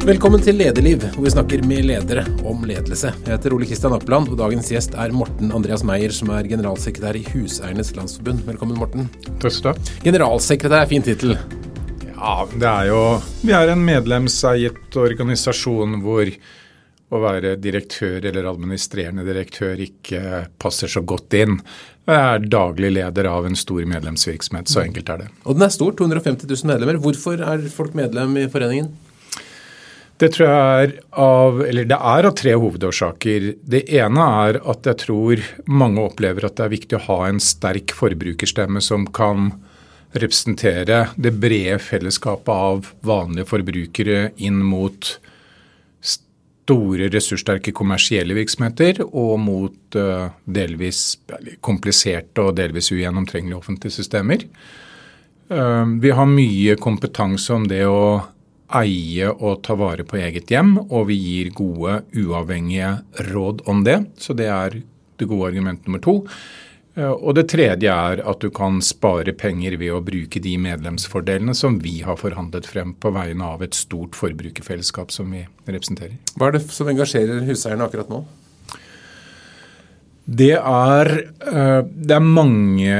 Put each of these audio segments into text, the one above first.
Velkommen til Lederliv, hvor vi snakker med ledere om ledelse. Jeg heter Ole Kristian Appeland, og dagens gjest er Morten Andreas Meyer, som er generalsekretær i Huseiernes Landsforbund. Velkommen, Morten. Takk skal du ha. Generalsekretær, fin tittel. Ja, det er jo Vi er en medlemseiet organisasjon hvor å være direktør eller administrerende direktør ikke passer så godt inn. Jeg er daglig leder av en stor medlemsvirksomhet, så enkelt er det. Og den er stor, 250 000 medlemmer. Hvorfor er folk medlem i foreningen? Det tror jeg er av, eller det er av tre hovedårsaker. Det ene er at jeg tror mange opplever at det er viktig å ha en sterk forbrukerstemme som kan representere det brede fellesskapet av vanlige forbrukere inn mot store, ressurssterke kommersielle virksomheter og mot uh, delvis kompliserte og delvis ugjennomtrengelige offentlige systemer. Uh, vi har mye kompetanse om det å eie og ta vare på eget hjem, og vi gir gode, uavhengige råd om det. Så det er det gode argument nummer to. Eh, og det tredje er at du kan spare penger ved å bruke de medlemsfordelene som vi har forhandlet frem på vegne av et stort forbrukerfellesskap som vi representerer. Hva er det som engasjerer huseierne akkurat nå? Det er, eh, det er mange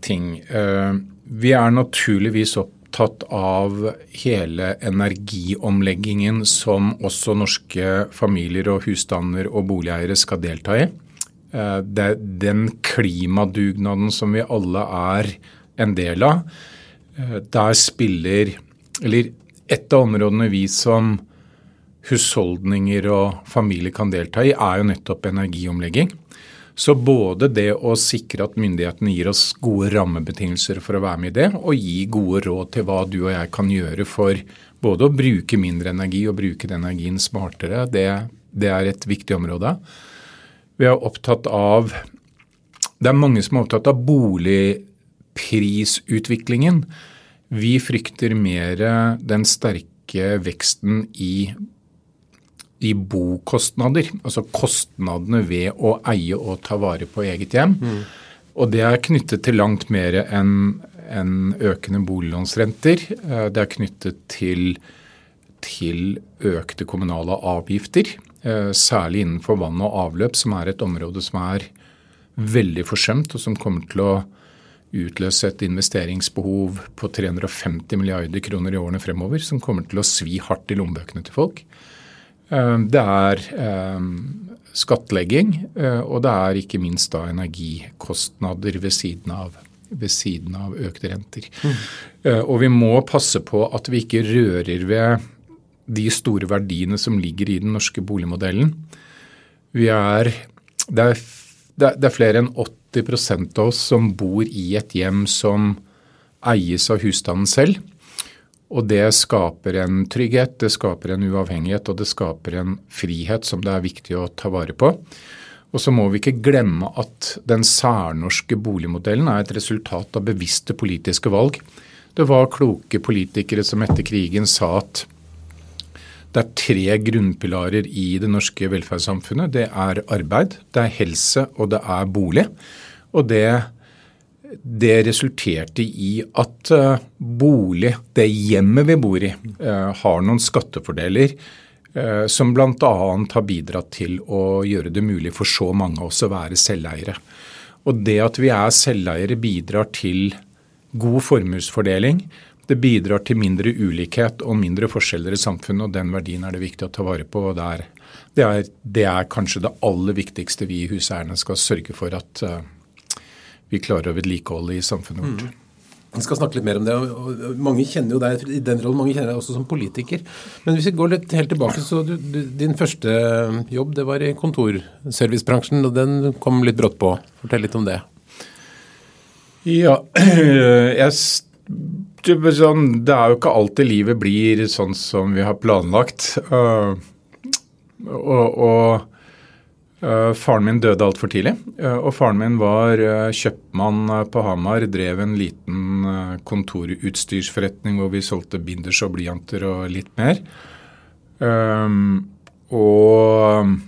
ting. Eh, vi er naturligvis opp opptatt av hele energiomleggingen som også norske familier og husstander og boligeiere skal delta i. Eh, det er den klimadugnaden som vi alle er en del av. Eh, der spiller Eller et av områdene vi som husholdninger og familier kan delta i, er jo nettopp energiomlegging. Så både det å sikre at myndighetene gir oss gode rammebetingelser for å være med i det, og gi gode råd til hva du og jeg kan gjøre for både å bruke mindre energi og bruke den energien smartere, det, det er et viktig område. Vi er opptatt av Det er mange som er opptatt av boligprisutviklingen. Vi frykter mer den sterke veksten i i bokostnader, altså kostnadene ved å eie og ta vare på eget hjem. Mm. Og det er knyttet til langt mer enn en økende boliglånsrenter. Eh, det er knyttet til, til økte kommunale avgifter, eh, særlig innenfor vann og avløp, som er et område som er veldig forsømt, og som kommer til å utløse et investeringsbehov på 350 milliarder kroner i årene fremover, som kommer til å svi hardt i lommebøkene til folk. Eh, det er eh, skattlegging, eh, og det er ikke minst da energikostnader ved siden av, ved siden av økte renter. Mm. Og vi må passe på at vi ikke rører ved de store verdiene som ligger i den norske boligmodellen. Vi er, det, er, det er flere enn 80% av oss som bor i et hjem som eies av husstanden selv. Og det skaper en trygghet, det skaper en uavhengighet og det skaper en frihet som det er viktig å ta vare på. Og så må vi ikke glemme at den særnorske boligmodellen er et resultat av bevisste politiske valg. Det var kloke politikere som etter krigen sa at det er tre grunnpilarer i det norske velferdssamfunnet. Det er arbeid, det er helse og det er bolig. Og det det resulterte i at eh, bolig, det hjemmet vi bor i, eh, har noen skattefordeler eh, som bl.a. har bidratt til å gjøre det mulig for så mange av oss å være selveiere. Og det at vi er selveiere bidrar til god formuesfordeling. Det bidrar til mindre ulikhet og mindre forskjeller i samfunnet, og den verdien er det viktig å ta vare på. og det er, det er, det er kanskje det aller viktigste vi i huseierne skal sørge for at vi klarer å vedlikeholde i samfunnet vårt. Mm. Vi skal snakke litt mer om det. og Mange kjenner jo deg i den rollen, mange kjenner deg også som politiker. Men hvis vi går litt helt tilbake, så du, du, Din første jobb det var i kontorservicebransjen, og den kom litt brått på. Fortell litt om det. Ja, jeg, sånn, Det er jo ikke alltid livet blir sånn som vi har planlagt. Uh, og, og faren min døde altfor tidlig. Uh, og faren min var uh, kjøpmann på Hamar. Drev en liten kontorutstyrsforretning hvor vi solgte binders og blyanter og litt mer. Um, og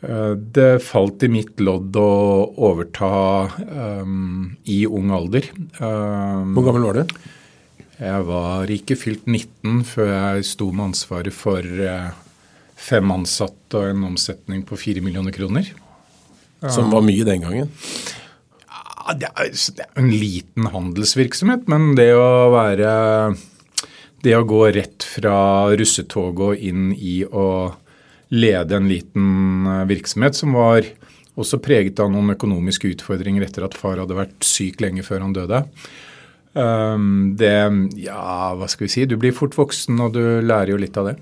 det falt i mitt lodd å overta um, i ung alder. Um, Hvor gammel var du? Jeg var ikke fylt 19 før jeg sto med ansvaret for eh, fem ansatte og en omsetning på fire millioner kroner. Som var mye den gangen? Ja, det er, en liten handelsvirksomhet, men det å være Det å gå rett fra russetoget og inn i å lede en liten eh, virksomhet som var også preget av noen økonomiske utfordringer etter at far hadde vært syk lenge før han døde. Um, det Ja, hva skal vi si. Du blir fort voksen, og du lærer jo litt av det.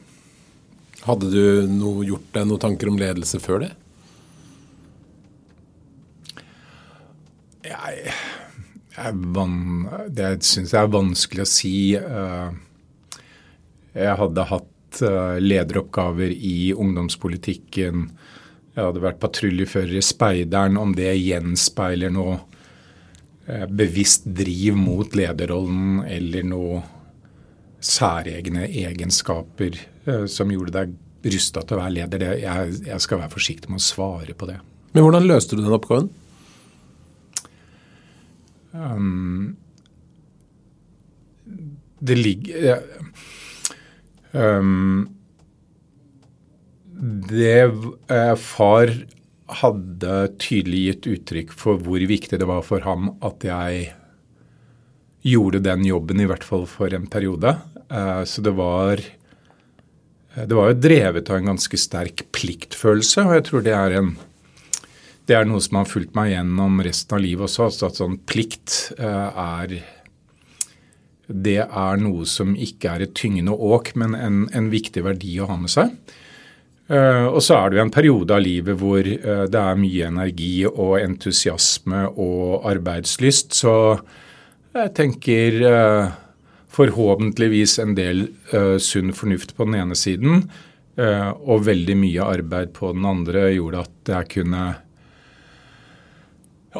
Hadde du noe, gjort deg noen tanker om ledelse før det? Jeg, jeg det syns jeg er vanskelig å si. Uh, jeg hadde hatt uh, lederoppgaver i ungdomspolitikken. Jeg hadde vært patruljefører i Speideren. Om det gjenspeiler noe uh, bevisst driv mot lederrollen eller noe særegne egenskaper som gjorde deg rusta til å være leder, det, jeg, jeg skal være forsiktig med å svare på det. Men hvordan løste du den oppgaven? Um, det ligger um, Det far hadde tydelig gitt uttrykk for hvor viktig det var for ham at jeg gjorde den jobben, i hvert fall for en periode. Uh, så det var det var jo drevet av en ganske sterk pliktfølelse, og jeg tror det er en det er noe som har fulgt meg gjennom resten av livet også. altså at sånn Plikt eh, er Det er noe som ikke er et tyngende åk, men en, en viktig verdi å ha med seg. Uh, og så er det jo en periode av livet hvor det er mye energi og entusiasme og arbeidslyst. Så jeg tenker forhåpentligvis en del sunn fornuft på den ene siden og veldig mye arbeid på den andre gjorde at jeg kunne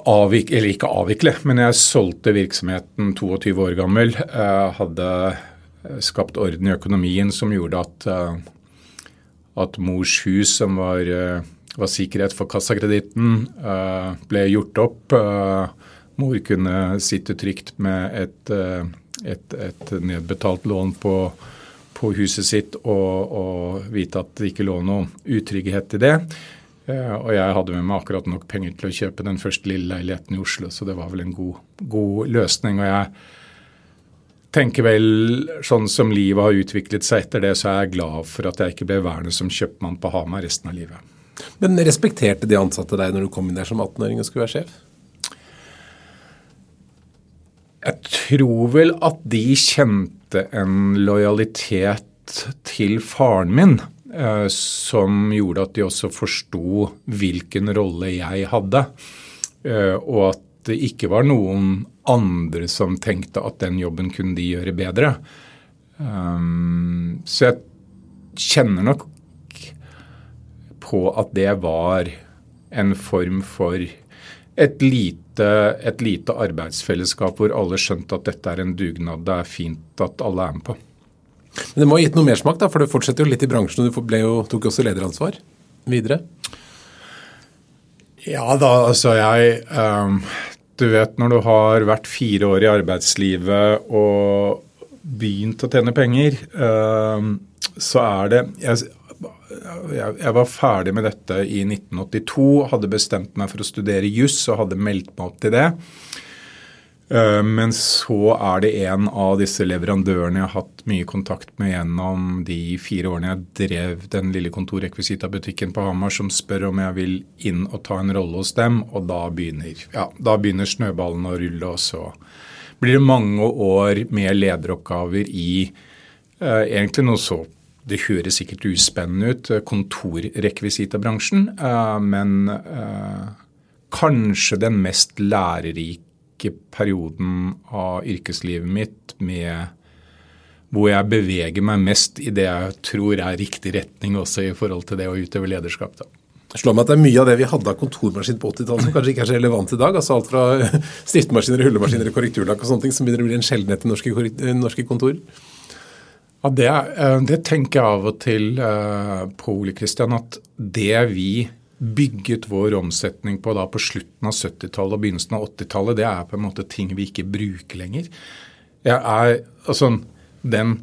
avvikle, eller ikke avvikle, men jeg solgte virksomheten 22 år gammel. Uh, hadde skapt orden i økonomien som gjorde at, at mors hus, som var, var sikkerhet for kassakreditten, ble gjort opp. Mor kunne sitte trygt med et, et, et nedbetalt lån på, på huset sitt og, og, vite at det ikke lå noe utrygghet i det. Eh, og jeg hadde med meg akkurat nok penger til å kjøpe den første lille leiligheten i Oslo, så det var vel en god, god løsning. Og jeg tenker vel sånn som livet har utviklet seg etter det, så er jeg glad for at jeg ikke ble værende som kjøpmann på Hamar resten av livet. Men respekterte de ansatte deg når du kom inn der som 18-åring og skulle være sjef? Jeg tror vel at de kjente en lojalitet til faren min. Eh, som gjorde at de også forsto hvilken rolle jeg hadde. Eh, og at det ikke var noen andre som tenkte at den jobben kunne de gjøre bedre. Eh, så jeg kjenner nok på at det var en form for et lite, et lite arbeidsfellesskap hvor alle skjønte at dette er en dugnad det er fint at alle er med på. Men det må ha gitt noe mersmak, for det fortsetter jo litt i bransjen. og Du jo, tok også lederansvar videre? Ja da, altså jeg um, Du vet når du har vært fire år i arbeidslivet og begynt å tjene penger, um, så er det jeg, jeg, var ferdig med dette i 1982, hadde bestemt meg for å studere juss og hadde meldt meg opp til det. Eh, men så er det en av disse leverandørene jeg har hatt mye kontakt med gjennom de fire årene jeg drev den lille kontorrekvisitabutikken på Hamar, som spør om jeg vil inn og ta en rolle hos dem. Og da begynner, ja, da begynner snøballen å rulle, og så blir det mange år med lederoppgaver i eh, egentlig noe så det høres sikkert uspennende ut, eh, kontorrekvisitabransjen, eh, men eh, kanskje den mest lærerike perioden av yrkeslivet mitt med hvor jeg beveger meg mest i det jeg tror er riktig retning også i forhold til det å utøve lederskap. da. Slår meg at det er mye av det vi hadde av kontormaskin på 80-tallet som kanskje ikke er så relevant i dag. altså Alt fra stiftemaskiner, hullemaskiner, korrekturlakk og sånne ting som begynner å bli en sjeldenhet i norske, norske kontor. Ja, det, eh, det, tenker jeg av og til uh, på, Ole Kristian, at det vi bygget vår omsetning på da på slutten av 70-tallet og begynnelsen av 80-tallet, det er på en måte ting vi ikke bruker lenger. Jeg er Altså, den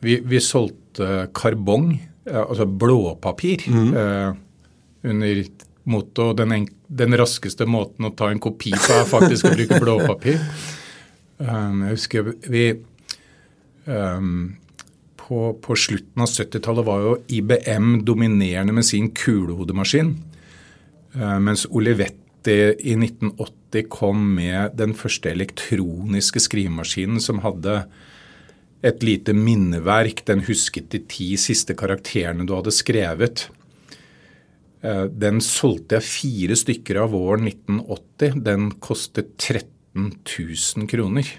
Vi, vi solgte karbong, altså blåpapir, mm. eh, under motto den, den, raskeste måten å ta en kopi på er faktisk å bruke blåpapir. Um, jeg husker vi um, på, på, slutten av 70-tallet var jo IBM dominerende med sin kulehodemaskin. Uh, mens Olivetti i 1980 kom med den første elektroniske skrivemaskinen som hadde et lite minneverk. Den husket de ti siste karakterene du hadde skrevet. Eh, den solgte jeg fire stykker av våren 1980. Den kostet 13 000 kroner.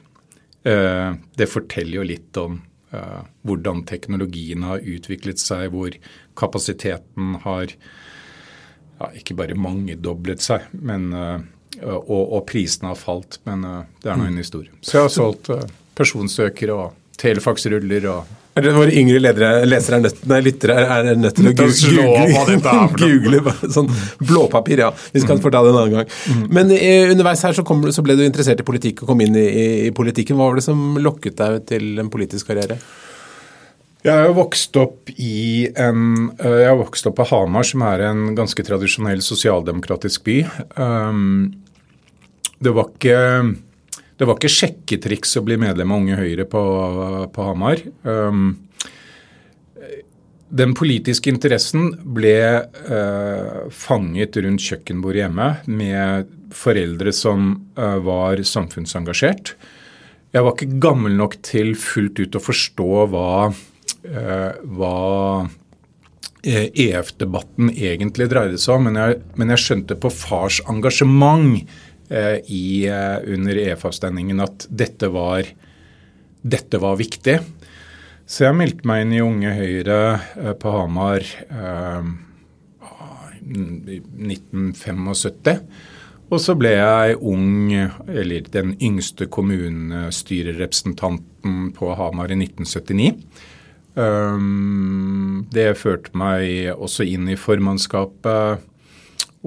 Eh, det forteller jo litt om eh, hvordan teknologien har utviklet seg, hvor kapasiteten har ja, ikke bare mangedoblet seg, men, og, og prisene har falt. Men det er nå en historie. Så jeg har solgt personsøkere og telefaksruller og Våre yngre ledere, lesere er nødt, nei, lyttere er nødt til å google, google sånn blåpapir. Ja, vi skal få ta det en annen gang. Mm. Men eh, underveis her så, kom, så, ble du interessert i politikk og kom inn i, i, politikken. Hva var det som lokket deg til en politisk karriere? Jeg har vokst opp i en, eh, jeg er vokst opp på Hamar, som er en ganske tradisjonell sosialdemokratisk by. Um, det var ikke det var ikke sjekketriks å bli medlem av Unge Høyre på, på Hamar. Um, den politiske interessen ble uh, fanget rundt kjøkkenbordet hjemme med foreldre som uh, var samfunnsengasjert. Jeg var ikke gammel nok til fullt ut å forstå hva, uh, hva EF-debatten egentlig dreide seg om, men jeg, men jeg skjønte på fars engasjement i, eh, under EF-avstemningen at dette var, dette var, viktig. Så jeg meldte meg inn i Unge Høyre eh, på Hamar i 1975. Og så ble jeg ung, eller den yngste kommunestyrerepresentanten på Hamar i 1979. Det førte meg også inn i formannskapet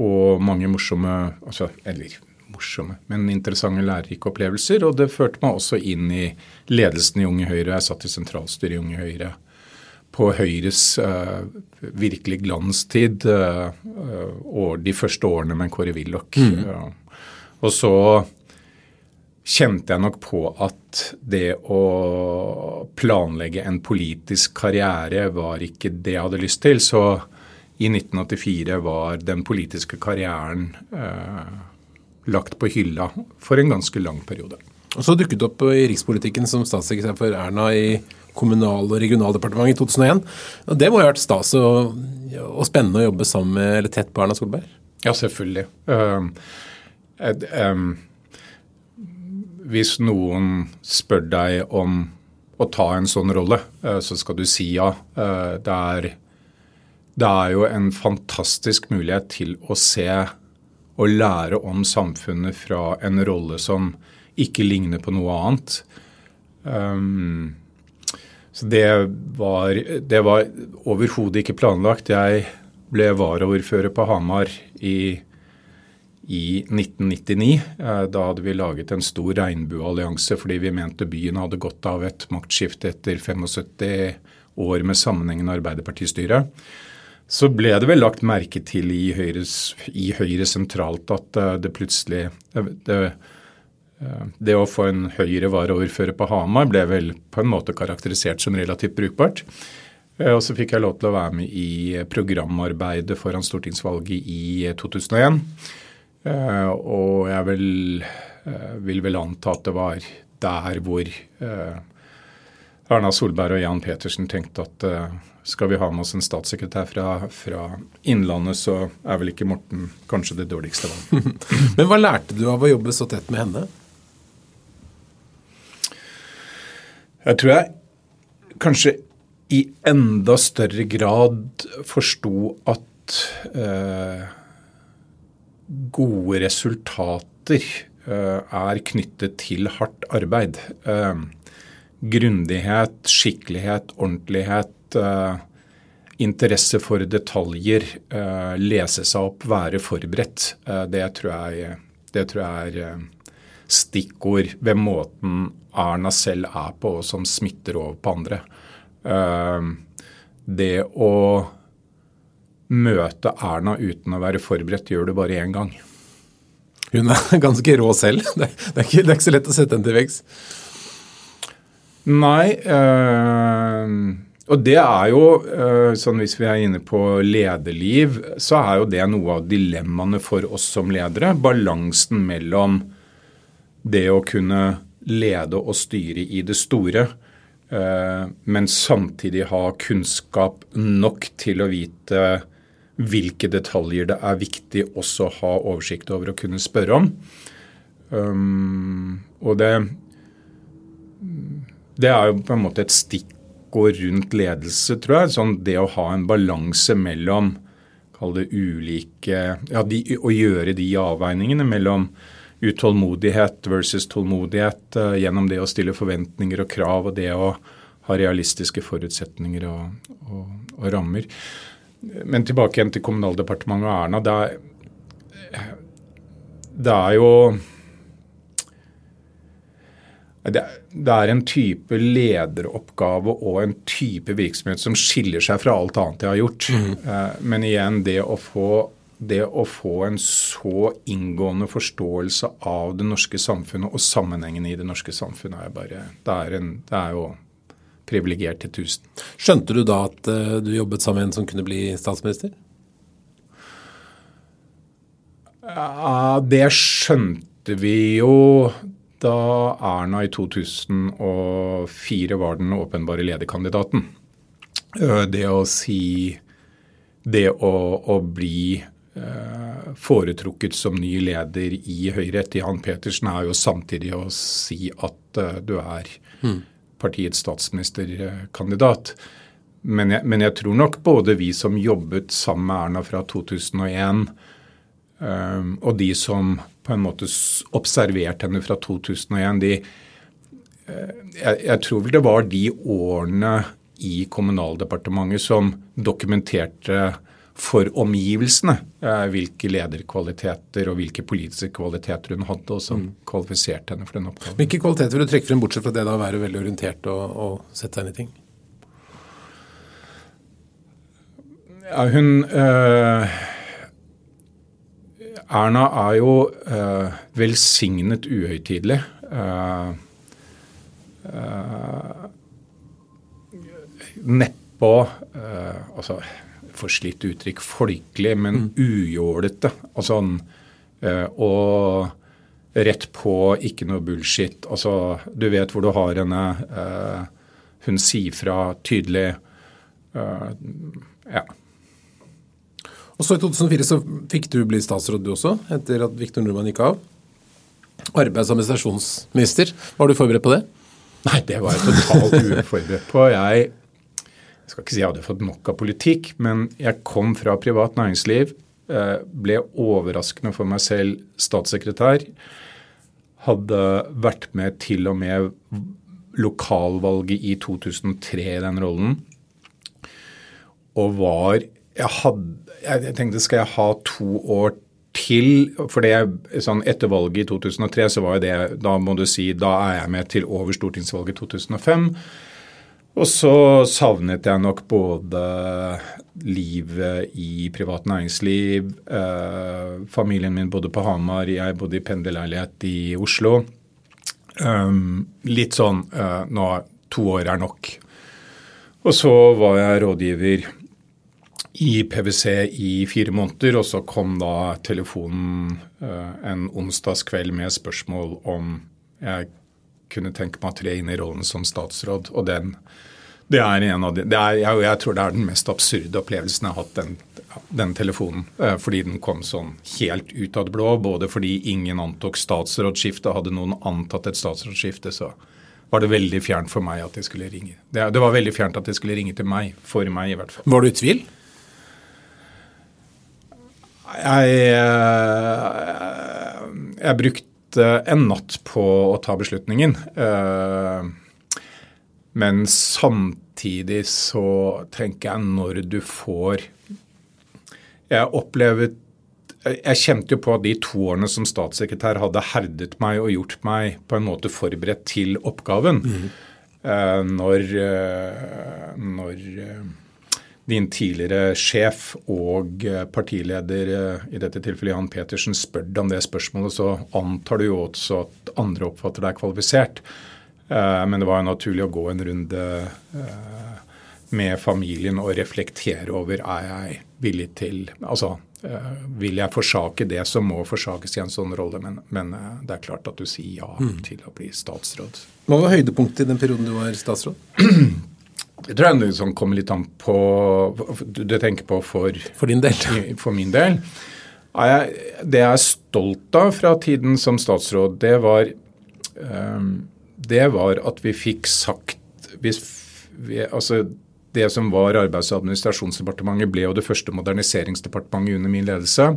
og mange morsomme altså, Eller morsomme, men interessante lærerike opplevelser. Og det førte meg også inn i ledelsen i Unge Høyre. Jeg satt i sentralstyret i Unge Høyre på Høyres uh, virkelig glanstid uh, og de første årene med Kåre Willoch. Mm. Ja. og så kjente jeg nok på at det å planlegge en politisk karriere var ikke det jeg hadde lyst til. Så i 1984 var den politiske karrieren uh, lagt på hylla for en ganske lang periode. Og Så dukket det opp i rikspolitikken som statssekretær for Erna i Kommunal- og regionaldepartementet i 2001. Og Det må jo ha vært stas og, og, spennende å jobbe sammen med, eller tett på Erna Solberg? Ja, selvfølgelig. Uh, hvis noen spør deg om å ta en sånn rolle, uh, så skal du si ja. Uh, det, er, det er jo en fantastisk mulighet til å se å lære om samfunnet fra en rolle som ikke ligner på noe annet. Um, så det var, var overhodet ikke planlagt. Jeg ble varaordfører på Hamar i, i 1999. Eh, da hadde vi laget en stor regnbueallianse fordi vi mente byen hadde godt av et maktskifte etter 75 år med sammenhengende Arbeiderpartistyre så ble det vel lagt merke til i, Høyres, i Høyre sentralt at uh, det plutselig det, uh, det, å få en Høyre-varaordfører på Hamar ble vel på en måte karakterisert som relativt brukbart. Og så fikk jeg lov til å være med i programarbeidet foran stortingsvalget i 2001. Og jeg vil, vil vel anta at det var der hvor Erna Solberg og Jan Petersen tenkte at skal vi ha med oss en statssekretær fra, fra Innlandet, så er vel ikke Morten kanskje det dårligste valget. Men hva lærte du av å jobbe så tett med henne? Jeg tror jeg kanskje i enda større grad forsto at eh, gode resultater eh, er knyttet til hardt arbeid. Eh, grundighet, skikkelighet, ordentlighet uh, interesse for detaljer, uh, lese seg opp, være forberedt. Uh, det, tror jeg, det, tror jeg, er stikkord ved måten Erna selv er på, og som smitter over på andre. Det å møte Erna uten å være forberedt, gjør du bare én gang. Hun er ganske rå selv. Det er, det er, ikke, det er ikke, så lett å sette henne til veggs. Nei. Øh, og det er jo, øh, sånn hvis vi er inne på lederliv, så er jo det noe av dilemmaene for oss som ledere. Balansen mellom det å kunne lede og styre i det store, øh, men samtidig ha kunnskap nok til å vite hvilke detaljer det er viktig også å ha oversikt over og kunne spørre om. Um, og det, det er jo på en måte et stikkord rundt ledelse, tror jeg. Sånn det å ha en balanse mellom kall det ulike ja, de, Å gjøre de avveiningene mellom utålmodighet versus tålmodighet uh, gjennom det å stille forventninger og krav og det å ha realistiske forutsetninger og, og, og rammer. Men tilbake igjen til Kommunaldepartementet og Erna. Det er, det er jo det, det, er en type lederoppgave og en type virksomhet som skiller seg fra alt annet jeg har gjort. Mm. Men igjen, det å, få, det å få en så inngående forståelse av det norske samfunnet og sammenhengen i det norske samfunnet, er bare, det er, en, det er jo privilegert til tusen. Skjønte du da at uh, du jobbet sammen med en som kunne bli statsminister? Ja, det skjønte vi jo da Erna i 2004 var den åpenbare lederkandidaten. Eh, det å si Det å, å bli uh, foretrukket som ny leder i Høyre etter Jan Petersen er jo samtidig å si at uh, du er mm partiets statsministerkandidat. Men jeg, men jeg, tror nok både vi som jobbet sammen med Erna fra 2001, um, og de som på en måte observerte henne fra 2001, de, jeg, jeg, tror vel det var de årene i Kommunaldepartementet som dokumenterte for omgivelsene eh, hvilke lederkvaliteter og hvilke politiske kvaliteter hun hadde, og som mm. kvalifiserte henne for den oppgaven. Hvilke kvaliteter vil du trekke frem, bortsett fra det da å være veldig orientert og, og sette seg inn i ting? Ja, hun øh, Erna er jo eh, velsignet uhøytidelig. Eh, eh, Nedpå eh, Altså forslitt uttrykk, folkelig, men mm. ujålete. Altså, eh, og rett på, ikke noe bullshit. Altså, du vet hvor du har henne. Uh, hun sier fra tydelig. Uh, ja. Og så I 2004 så fikk du bli statsråd du også, etter at Viktor Nordmann gikk av. Arbeids- og administrasjonsminister. Var du forberedt på det? Nei, det var jeg totalt uforberedt på. Jeg skal ikke si jeg hadde fått nok av politikk, men jeg kom fra privat næringsliv. Eh, ble overraskende for meg selv statssekretær. Hadde vært med til og med lokalvalget i 2003 i den rollen. Og var jeg, hadde, jeg tenkte skal jeg ha to år til for det, sånn Etter valget i 2003 så var jo det Da må du si da er jeg med til over stortingsvalget 2005. Og så savnet jeg nok både livet i privat næringsliv, eh, familien min bodde på Hamar, jeg bodde i pendlerleilighet i Oslo. Um, litt sånn eh, nå to år er nok. Og så var jeg rådgiver i PwC i fire måneder, og så kom da telefonen uh, en onsdagskveld med spørsmål om jeg kunne tenke meg å tre inn i rollen som statsråd. Og den, det er en av de, er, jeg, jeg, tror det er den mest absurde opplevelsen jeg har hatt, den, den telefonen. Eh, fordi den kom sånn helt ut av det blå. Både fordi ingen antok statsrådsskifte. Hadde noen antatt et statsrådsskifte, så var det veldig fjernt for meg at de skulle ringe. Det, det var veldig fjernt at de skulle ringe til meg. For meg, i hvert fall. Var du i tvil? Jeg, eh, jeg brukte en natt på å ta beslutningen. Eh, men samtidig så tenker jeg når du får Jeg opplevet jeg kjente jo på at de to årene som statssekretær hadde herdet meg og gjort meg på en måte forberedt til oppgaven. Mm. Når, når din tidligere sjef og partileder, i dette tilfellet Jan Petersen, spør deg om det spørsmålet, så antar du jo også at andre oppfatter deg kvalifisert. men det var jo naturlig å gå en runde med familien og reflektere over er jeg villig til Altså Eh, vil jeg forsake det som må forsakes i en sånn rolle, men, men eh, det er klart at du sier ja mm. til å bli statsråd. Hva var høydepunktet i den perioden du var statsråd? Det tror det liksom kommer litt an på Du tenker på for, for din del? For min del. Det jeg er stolt av fra tiden som statsråd, det var, ehm, det var at vi fikk sagt vi, altså det som var Arbeids- og administrasjonsdepartementet, ble jo det første moderniseringsdepartementet under min ledelse.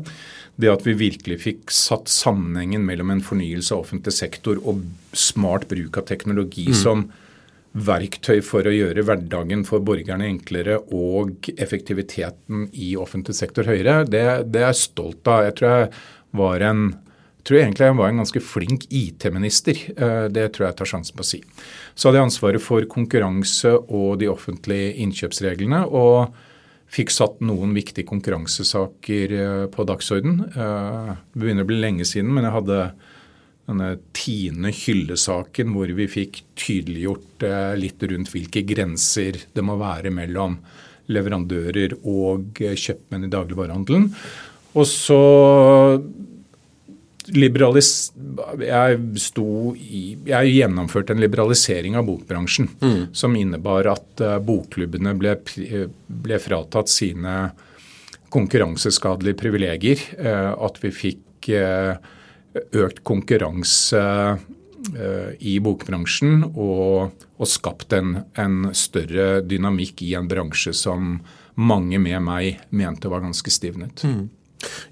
Det at vi virkelig fikk satt sammenhengen mellom en fornyelse av offentlig sektor og smart bruk av teknologi mm. som verktøy for å gjøre hverdagen for borgerne enklere og effektiviteten i offentlig sektor høyere, det, det er jeg stolt av. Jeg tror jeg var en tror jeg egentlig jeg var en ganske flink IT-minister. Eh, det tror jeg tar sjansen på å si. Så hadde jeg ansvaret for konkurranse og de offentlige innkjøpsreglene. og fikk satt noen viktige konkurransesaker eh, på dagsorden. Eh, det begynner å bli lenge siden, men jeg hadde denne Tine Hylle-saken hvor vi fikk tydeliggjort litt rundt hvilke grenser det må være mellom leverandører og kjøpmenn i dagligvarehandelen. Og så jeg, i, jeg gjennomførte en liberalisering av bokbransjen mm. som innebar at uh, bokklubbene ble, ble, fratatt sine konkurranseskadelige privilegier. At vi fikk økt konkurranse i bokbransjen og, og skapt en, en, større dynamikk i en bransje som mange med meg mente var ganske stivnet. Mm.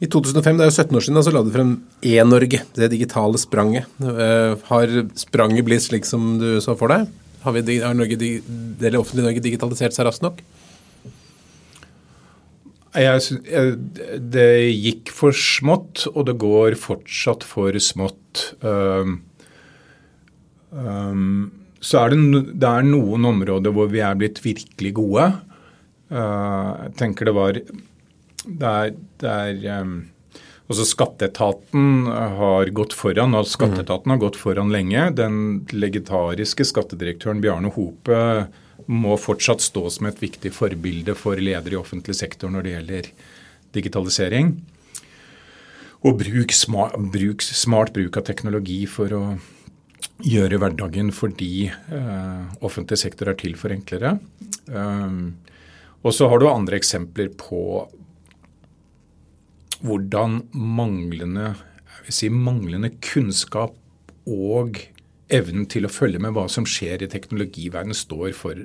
I 2005, det er jo 17 år siden, så la du frem E-Norge, det digitale spranget. Eh, har spranget blitt slik som du så for deg? Har, vi, har Norge, det offentlige Norge digitalisert seg raskt nok? Jeg, synes, det gikk for smått, og det går fortsatt for smått. Um, um, så er det, det, er noen områder hvor vi er blitt virkelig gode. Uh, jeg tenker det var der, der um, også Skatteetaten har gått foran, og Skatteetaten har gått foran lenge. Den legendariske skattedirektøren Bjarne Hope må fortsatt stå som et viktig forbilde for ledere i offentlig sektor når det gjelder digitalisering. Og bruk smart, bruk, smart bruk av teknologi for å gjøre hverdagen fordi eh, offentlig sektor er til for enklere. Um, og så har du andre eksempler på hvordan manglende, si, manglende kunnskap og evnen til å følge med hva som skjer i teknologiverdenen, står, for,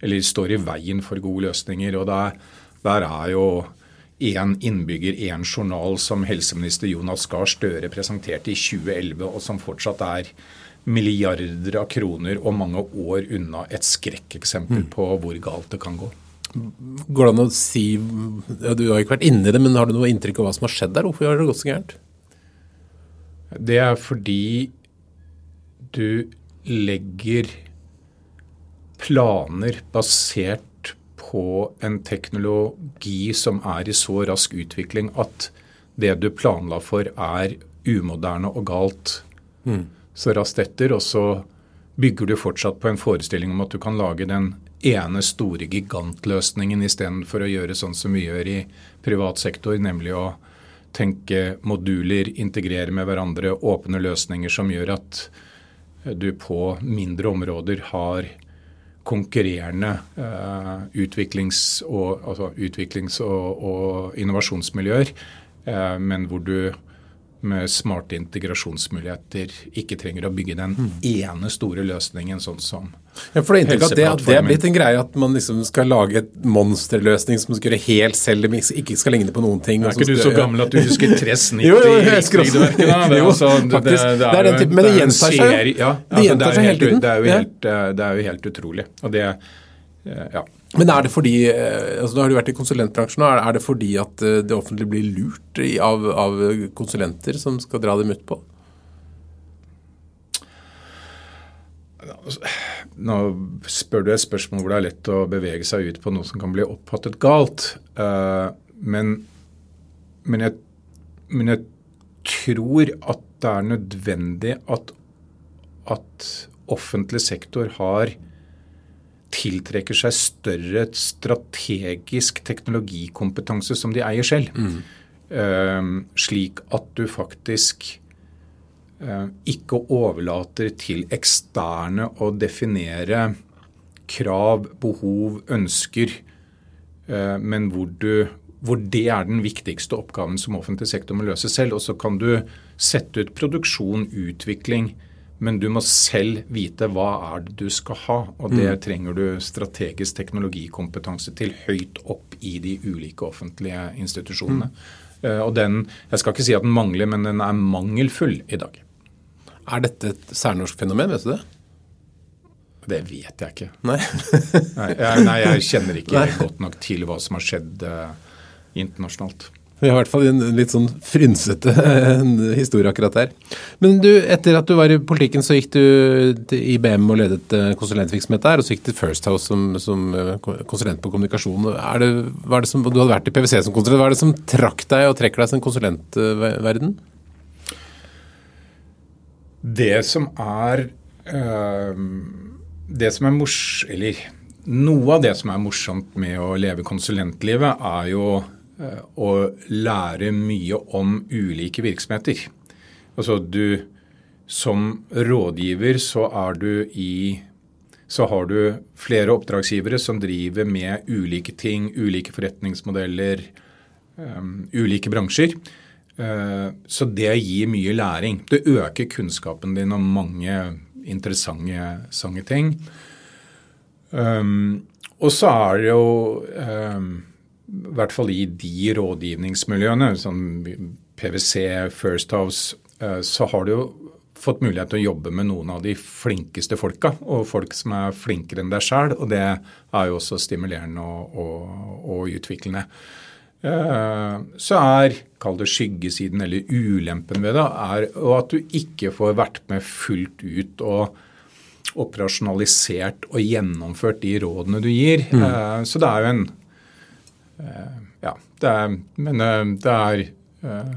står i veien for gode løsninger. og der, der er jo én innbygger, én journal som helseminister Jonas Gahr Støre presenterte i 2011, og som fortsatt er milliarder av kroner og mange år unna et skrekkeksempel mm. på hvor galt det kan gå. Går det an å si ja, Du har ikke vært inni det, men har du noe inntrykk av hva som har skjedd der? Hvorfor har det gått så gærent? Det er fordi du legger planer basert på en teknologi som er i så rask utvikling at det du planla for, er umoderne og galt mm. så raskt etter. Og så bygger du fortsatt på en forestilling om at du kan lage den ene store gigantløsningen istedenfor å gjøre sånn som vi gjør i privat sektor, nemlig å tenke moduler, integrere med hverandre, åpne løsninger som gjør at du på mindre områder har konkurrerende uh, utviklings- og, altså utviklings og, og innovasjonsmiljøer, uh, men hvor du med smarte integrasjonsmuligheter ikke trenger å bygge den mm. ene store løsningen, sånn som ja, for det at det, det, er blitt en greie at man liksom skal lage et monsterløsning som skal gjøre helt selv, men ikke skal ligne på noen ting. Er ikke du så gammel at du husker tre snitt jo, jo, jeg husker jo, altså, faktisk. Det, det, er den type, men det gjentar seg. Ja, altså, det gjentar seg hele tiden. Helt, det er jo helt utrolig. Og det ja. Men er det fordi altså Nå har du vært i konsulentbransjen. Er det fordi at det offentlige blir lurt av, av konsulenter som skal dra dem ut på? Nå spør du et spørsmål hvor det er lett å bevege seg ut på noe som kan bli oppfattet galt. Men, men, jeg, men jeg tror at det er nødvendig at, at offentlig sektor har tiltrekker seg større strategisk teknologikompetanse som de eier selv. Mm. Uh, slik at du faktisk uh, ikke overlater til eksterne å definere krav, behov, ønsker, uh, men hvor du hvor det er den viktigste oppgaven som offentlig sektor må løse selv. Og så kan du sette ut produksjon, utvikling, men du må selv vite hva er det du skal ha. Og det mm. trenger du strategisk teknologikompetanse til høyt opp i de ulike offentlige institusjonene. Mm. Uh, og den, Jeg skal ikke si at den mangler, men den er mangelfull i dag. Er dette et særnorsk fenomen, vet du det? Det vet jeg ikke. Nei, nei, jeg, nei jeg, kjenner ikke nei. godt nok til hva som har skjedd. Uh, internasjonalt. Vi har i hvert fall en litt sånn frynsete historie akkurat der. Men du, etter at du var i politikken, så gikk du til IBM og ledet eh, konsulentvirksomhet der, og så gikk du til First House som, som eh, konsulent på kommunikasjon. Det, det som, du hadde vært i PwC som konsulent. Hva er det som trakk deg og trekker deg som konsulentverden? Det som er øh, Det som er mors... Eller noe av det som er morsomt med å leve konsulentlivet, er jo å lære mye om ulike virksomheter. Altså du Som rådgiver så er du i så har du flere oppdragsgivere som driver med ulike ting, ulike forretningsmodeller, um, ulike bransjer. Uh, så det gir mye læring. Det øker kunnskapen din om mange interessante ting. Um, og så er det jo um, i hvert fall i de rådgivningsmiljøene, som PwC, First House, eh, så har du jo fått mulighet til å jobbe med noen av de flinkeste folka, og folk som er flinkere enn deg sjøl. Og det er jo også stimulerende og, og, og utviklende. Eh, så er, kall det skyggesiden eller ulempen ved det, er at du ikke får vært med fullt ut og operasjonalisert og gjennomført de rådene du gir. Mm. Eh, så det er jo en ja, det er, men eh, det er eh,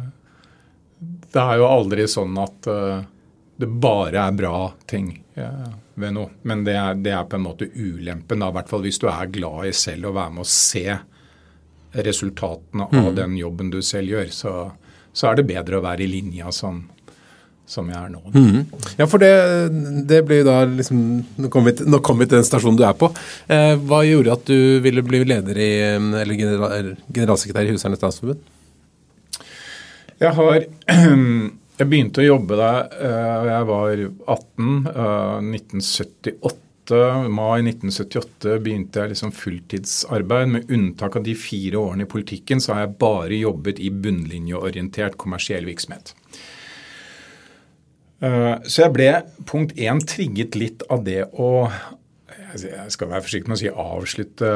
Det er jo aldri sånn at det bare er bra ting ved noe. Men det er, det er på en måte ulempen, da, i hvert fall hvis du er glad i selv å være med å se resultatene av mm. den jobben du selv gjør. Så, så er det bedre å være i linja som som jeg er nå. Mm. Ja, for det, det blir da liksom Nå kom, vi, til, kom vi til den stasjonen du er på. Eh, hva gjorde at du ville bli leder i, eller general, generalsekretær i Husernes Landsforbund? Jeg har Jeg begynte å jobbe da uh, jeg var 18. Uh, 1978. Mai 1978 begynte jeg liksom fulltidsarbeid. Med unntak av de fire årene i politikken så har jeg bare jobbet i bunnlinjeorientert kommersiell virksomhet. Eh, så jeg ble punkt én trigget litt av det å jeg skal være forsiktig med å si avslutte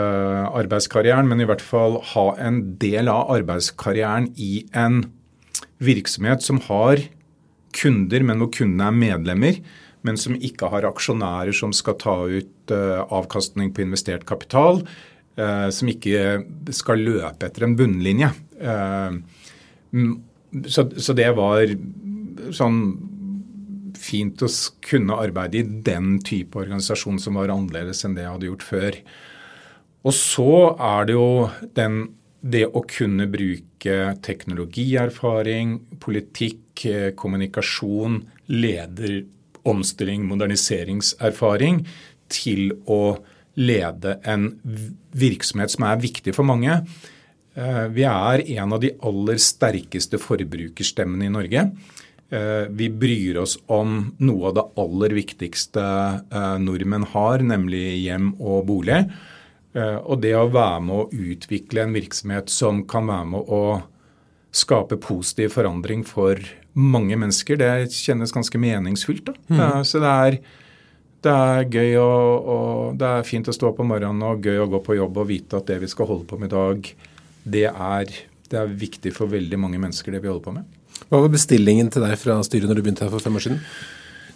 arbeidskarrieren, men i hvert fall ha en del av arbeidskarrieren i en virksomhet som har kunder, men hvor kundene er medlemmer, men som ikke har aksjonærer som skal ta ut eh, avkastning på investert kapital, eh, som ikke skal løpe etter en bunnlinje. Så det var sånn fint å kunne arbeide i den type organisasjon som var annerledes enn det jeg hadde gjort før. Og så er det jo den, det å kunne bruke teknologierfaring, politikk, eh, kommunikasjon, leder, omstilling, moderniseringserfaring til å lede en virksomhet som er viktig for mange. Eh, vi er en av de aller sterkeste forbrukerstemmene i Norge. Eh, vi bryr oss om noe av det aller viktigste eh, nordmenn har, nemlig hjem og bolig. Eh, og det å være med å utvikle en virksomhet som kan være med å skape positiv forandring for mange mennesker, det kjennes ganske meningsfylt. Mm. Så det er, Det er gøy å, og det er fint å stå opp om morgenen og gøy å gå på jobb og vite at det vi skal holde på med i dag, det er, det er viktig for veldig mange mennesker, det vi holder på med. Hva var bestillingen til deg fra styret når du begynte her for fem år siden?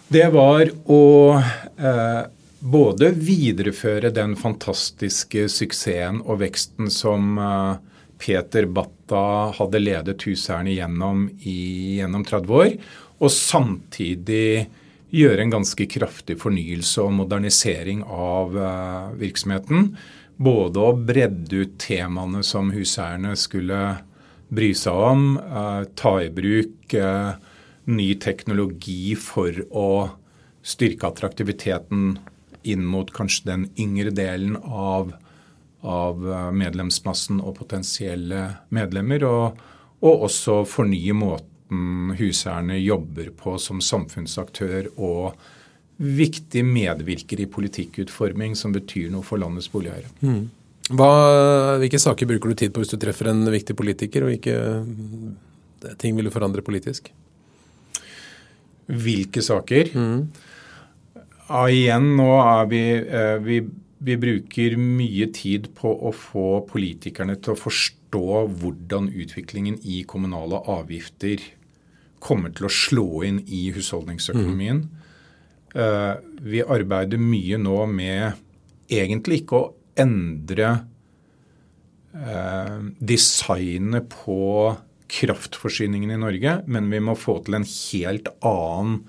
Det var å eh, både videreføre den fantastiske suksessen og veksten som eh, Peter Batta hadde ledet huseierne gjennom i gjennom 30 år, og samtidig gjøre en ganske kraftig fornyelse og modernisering av eh, virksomheten. Både å bredde ut temaene som huseierne skulle bry seg om, uh, ta i bruk uh, ny teknologi for å styrke attraktiviteten inn mot kanskje den yngre delen av, av medlemsmassen og potensielle medlemmer. Og, og også fornye måten huseierne jobber på som samfunnsaktør og viktig medvirker i politikkutforming som betyr noe for landets boligeiere. Mm. Hvilke saker bruker du tid på hvis du treffer en viktig politiker, og hvilke eh, ting vil du forandre politisk? Hvilke saker? Mm. Ja, igjen, nå er vi, eh, vi vi bruker mye tid på å få politikerne til å forstå hvordan utviklingen i kommunale avgifter kommer til å slå inn i husholdningsøkonomien. Mm. vi arbeider mye nå med egentlig ikke å endre eh, designet på kraftforsyningen i Norge, men vi må få til en helt annen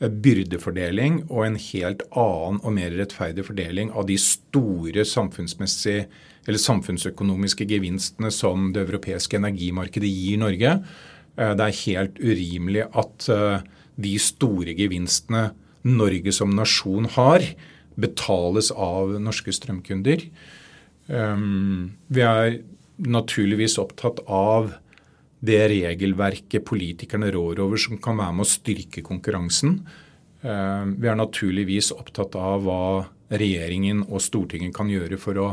eh, byrdefordeling og en helt annen og mer rettferdig fordeling av de store samfunnsøkonomiske gevinstene som det europeiske energimarkedet gir Norge. Eh, det er helt urimelig at eh, de store gevinstene Norge som nasjon har, betales av norske strømkunder. Eh, vi er naturligvis opptatt av det regelverket politikerne rår over som kan være med å styrke konkurransen. Vi er naturligvis opptatt av hva regjeringen og Stortinget kan gjøre for å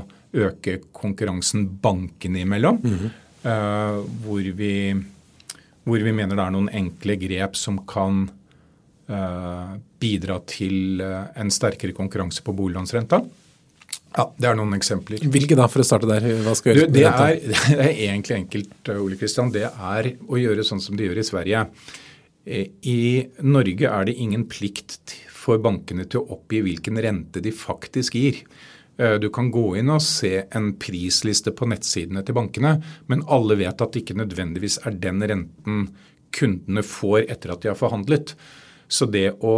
øke konkurransen bankene imellom. Mm -hmm. Hvor vi hvor vi mener det er noen enkle grep som kan bidra til uh, en sterkere konkurranse på boliglånsrenta. Ja, Det er noen eksempler. Hvilke da, for å starte der? Hva skal gjøres det, det, det er egentlig enkelt, eh, Ole Kristian. Det er å gjøre sånn som de gjør i Sverige. I Norge er det ingen plikt for bankene til å oppgi hvilken rente de faktisk gir. Eh, du kan gå inn og se en prisliste på nettsidene til bankene, men alle vet at det ikke nødvendigvis er den renten kundene får etter at de har forhandlet. Så det å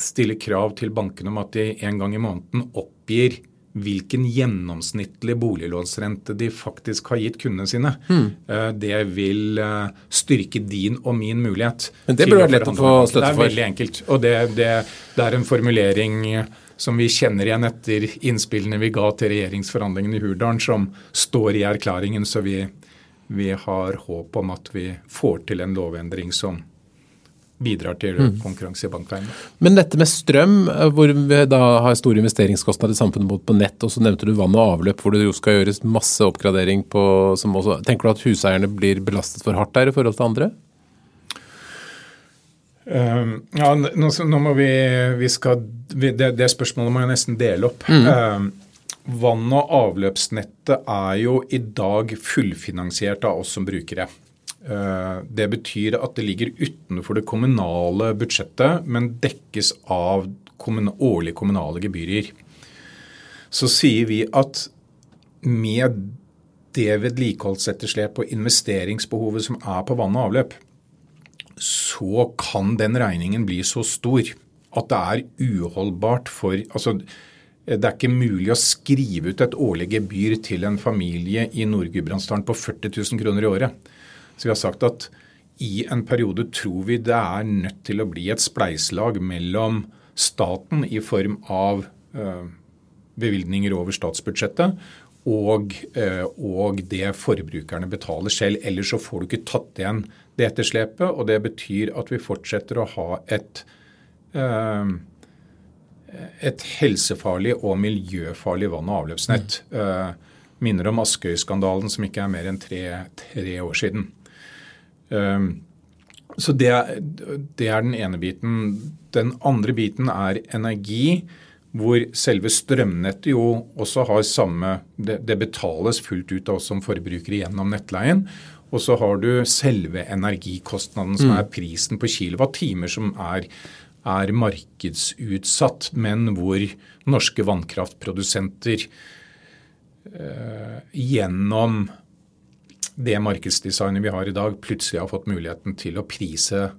stille krav til bankene om at de en gang i måneden oppgir hvilken gjennomsnittlig boliglånsrente de faktisk har gitt kundene sine. Mm. Det vil eh, styrke din og min mulighet. Men Det burde vært lett å få støtte for? Det er veldig enkelt. Og det, det, det er en formulering som vi kjenner igjen etter innspillene vi ga til regjeringsforhandlingene i Hurdalen, som står i erklæringen. Så vi, vi, har håp om at vi får til en lovendring som bidrar til mm. konkurranse i bankveiene. Men dette med strøm, eh, hvor vi da har store investeringskostnader i samfunnet både på nett, og så nevnte du vann og avløp, hvor det jo skal gjøres masse oppgradering på som også, Tenker du at huseierne blir belastet for hardt der i forhold til andre? Uh, ja, nå, nå, må vi, vi skal, vi, det, det, spørsmålet må jeg nesten dele opp. Mm. Uh, vann- og avløpsnettet er jo i dag fullfinansiert av oss som brukere. Uh, det betyr at det ligger utenfor det kommunale budsjettet, men dekkes av årlige kommunale gebyrer. Så sier vi at med det vedlikeholdsetterslepet og investeringsbehovet som er på vann og avløp, så kan den regningen bli så stor at det er uholdbart for altså, Det er ikke mulig å skrive ut et årlig gebyr til en familie i Nord-Gudbrandsdalen på 40 000 kroner i året. Så vi har sagt at i en periode tror vi det er nødt til å bli et spleiselag mellom staten i form av øh, bevilgninger over statsbudsjettet og, øh, og, det forbrukerne betaler selv. Ellers så får du ikke tatt igjen det etterslepet. Og det betyr at vi fortsetter å ha et, eh, et helsefarlig og miljøfarlig vann- og avløpsnett. Mm. Eh, minner om Askøy-skandalen som ikke er mer enn tre, tre år siden. Eh, Så det, det, er den ene biten. Den andre biten er energi, hvor selve strømnettet jo også har samme Det, det betales fullt ut av oss som forbrukere gjennom nettleien. Og så har du selve energikostnaden, som mm. er prisen på kilowattimer, som er, er markedsutsatt, men hvor norske vannkraftprodusenter eh, gjennom det markedsdesignet vi har i dag, plutselig har fått muligheten til å prise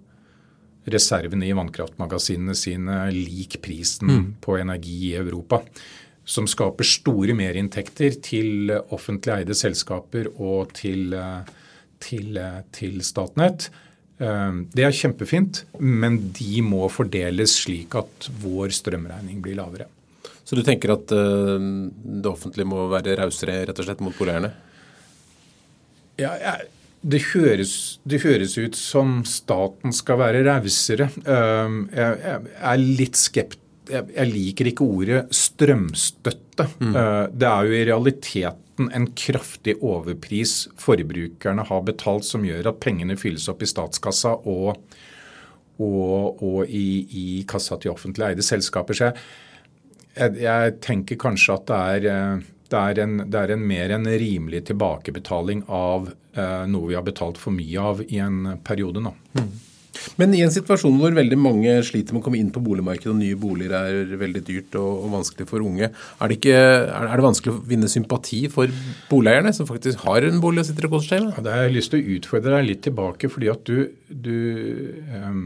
reservene i vannkraftmagasinene sine lik prisen mm. på energi i Europa. Som skaper store merinntekter til offentlig eide selskaper og til, til, til Statnett. Eh, det er kjempefint, men de må fordeles slik at vår strømregning blir lavere. Så du tenker at eh, det offentlige må være rausere rett og slett mot boligeierne? Ja, jeg, det, høres, det høres, ut som staten skal være rausere. Ehm, jeg, er litt skept... Jeg, liker ikke ordet strømstøtte. Mm. Eh, det er jo i realiteten en kraftig overpris forbrukerne har betalt, som gjør at pengene fylles opp i statskassa og, og, og i, i, kassa til offentlig eide selskaper. Så jeg, jeg tenker kanskje at det er eh, det er, en, det er en mer enn rimelig tilbakebetaling av eh, noe vi har betalt for mye av i en periode nå. Mm. Men i en situasjon hvor veldig mange sliter med å komme inn på boligmarkedet, og nye boliger er veldig dyrt og, og vanskelig for unge, er det, ikke, er, det vanskelig å vinne sympati for boligeierne, som faktisk har en bolig og sitter og koser seg med? Ja, det har jeg lyst til å utfordre deg litt tilbake, fordi at du, du um,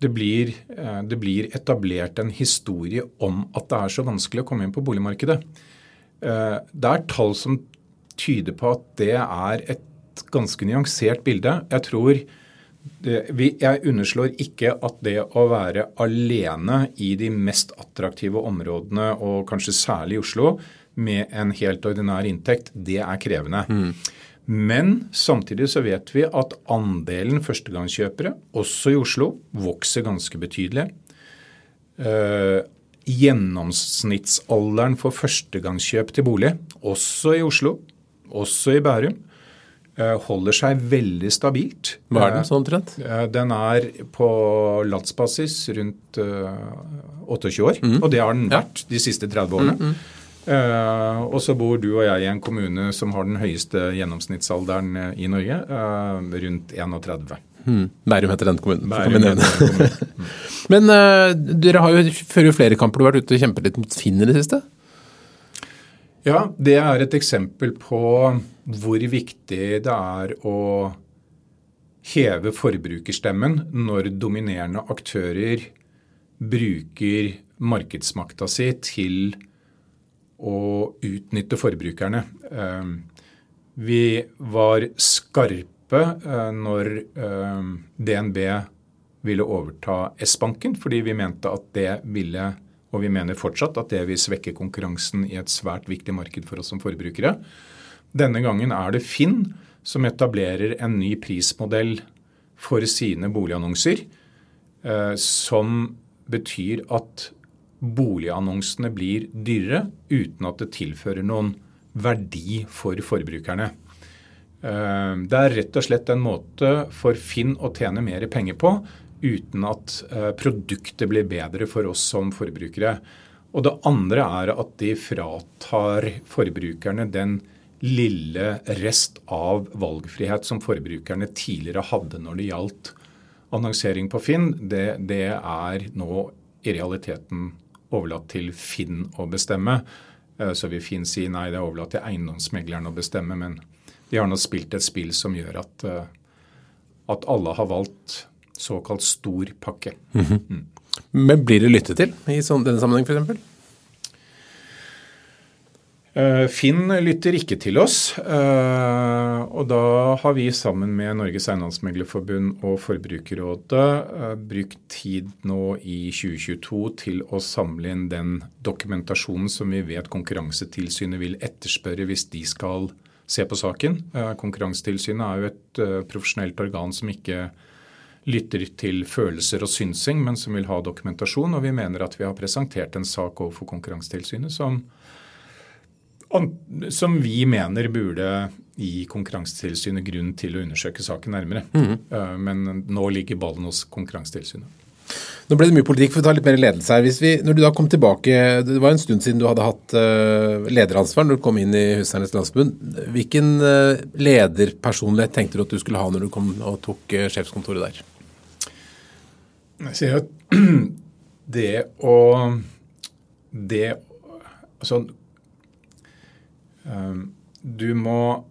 det blir, eh, det blir, etablert en historie om at det er så vanskelig å komme inn på boligmarkedet. Eh, det er tall som tyder på at det er et ganske nyansert bilde. Jeg tror jeg underslår ikke at det å være alene i de mest attraktive områdene, og kanskje særlig i Oslo, med en helt ordinær inntekt, det er krevende. Mm. Men samtidig så vet vi at andelen førstegangskjøpere, også i Oslo, vokser ganske betydelig. Uh, gjennomsnittsalderen for førstegangskjøp til bolig, også i Oslo, også i Bærum, eh, holder seg veldig stabilt. Hva er den sånn omtrent? Eh, den er på landsbasis rundt 28 år. Mm. Og det har den vært de siste 30 årene. Mm, mm. Uh, og så bor du og jeg i en kommune som har den høyeste gjennomsnittsalderen i Norge, uh, rundt 31. Hmm. Bærum heter den kommunen. Bærum heter den kommunen. Men uh, dere har jo før jo flere kamper. Du har vært ute og kjempet litt mot Finn i det siste? Ja, det er et eksempel på hvor viktig det er å heve forbrukerstemmen når dominerende aktører bruker markedsmakta si til å utnytte forbrukerne. Eh, vi var skarpe eh, når DNB ville overta S-banken, fordi vi mente at det ville, og vi mener fortsatt, at det vil svekke konkurransen i et svært viktig marked for oss som forbrukere. Denne gangen er det Finn som etablerer en ny prismodell for sine boligannonser, eh, som betyr at boligannonsene blir dyrere uten at det tilfører noen verdi for forbrukerne. Eh, det er rett og slett en måte for Finn å tjene mer penger på uten at eh, produktet blir bedre for oss som forbrukere. Og det andre er at de fratar forbrukerne den lille rest av valgfrihet som forbrukerne tidligere hadde når det gjaldt annonsering på Finn. Det, det er nå i realiteten overlatt til Finn å bestemme. Eh, så vil Finn si nei, det er overlatt til eiendomsmegleren å bestemme. Men de har nå spilt et spill som gjør at, eh, at alle har valgt såkalt stor pakke. Mm -hmm. mm. Men blir det lyttet til i sånn, denne sammenheng f.eks.? Uh, Finn lytter ikke til oss. Uh, og da har vi sammen med Norges Eiendomsmeglerforbund og Forbrukerrådet uh, brukt tid nå i 2022 til å samle inn den dokumentasjonen som vi vet Konkurransetilsynet vil etterspørre hvis de skal se på saken. Konkurransetilsynet er jo et profesjonelt organ som ikke lytter til følelser og synsing, men som vil ha dokumentasjon. Og vi mener at vi har presentert en sak overfor Konkurransetilsynet som, som vi mener burde gi Konkurransetilsynet grunn til å undersøke saken nærmere. Mm. Men nå ligger ballen hos Konkurransetilsynet. Nå ble det mye politikk, for å ta litt mer ledelse her. Vi, når du da kom tilbake, Det var en stund siden du hadde hatt uh, lederansvar når du kom inn i Husherrenes Landsforbund. Hvilken uh, lederpersonlighet tenkte du at du skulle ha når du kom og tok sjefskontoret der? Jeg sier at det å Det Altså um, du, må,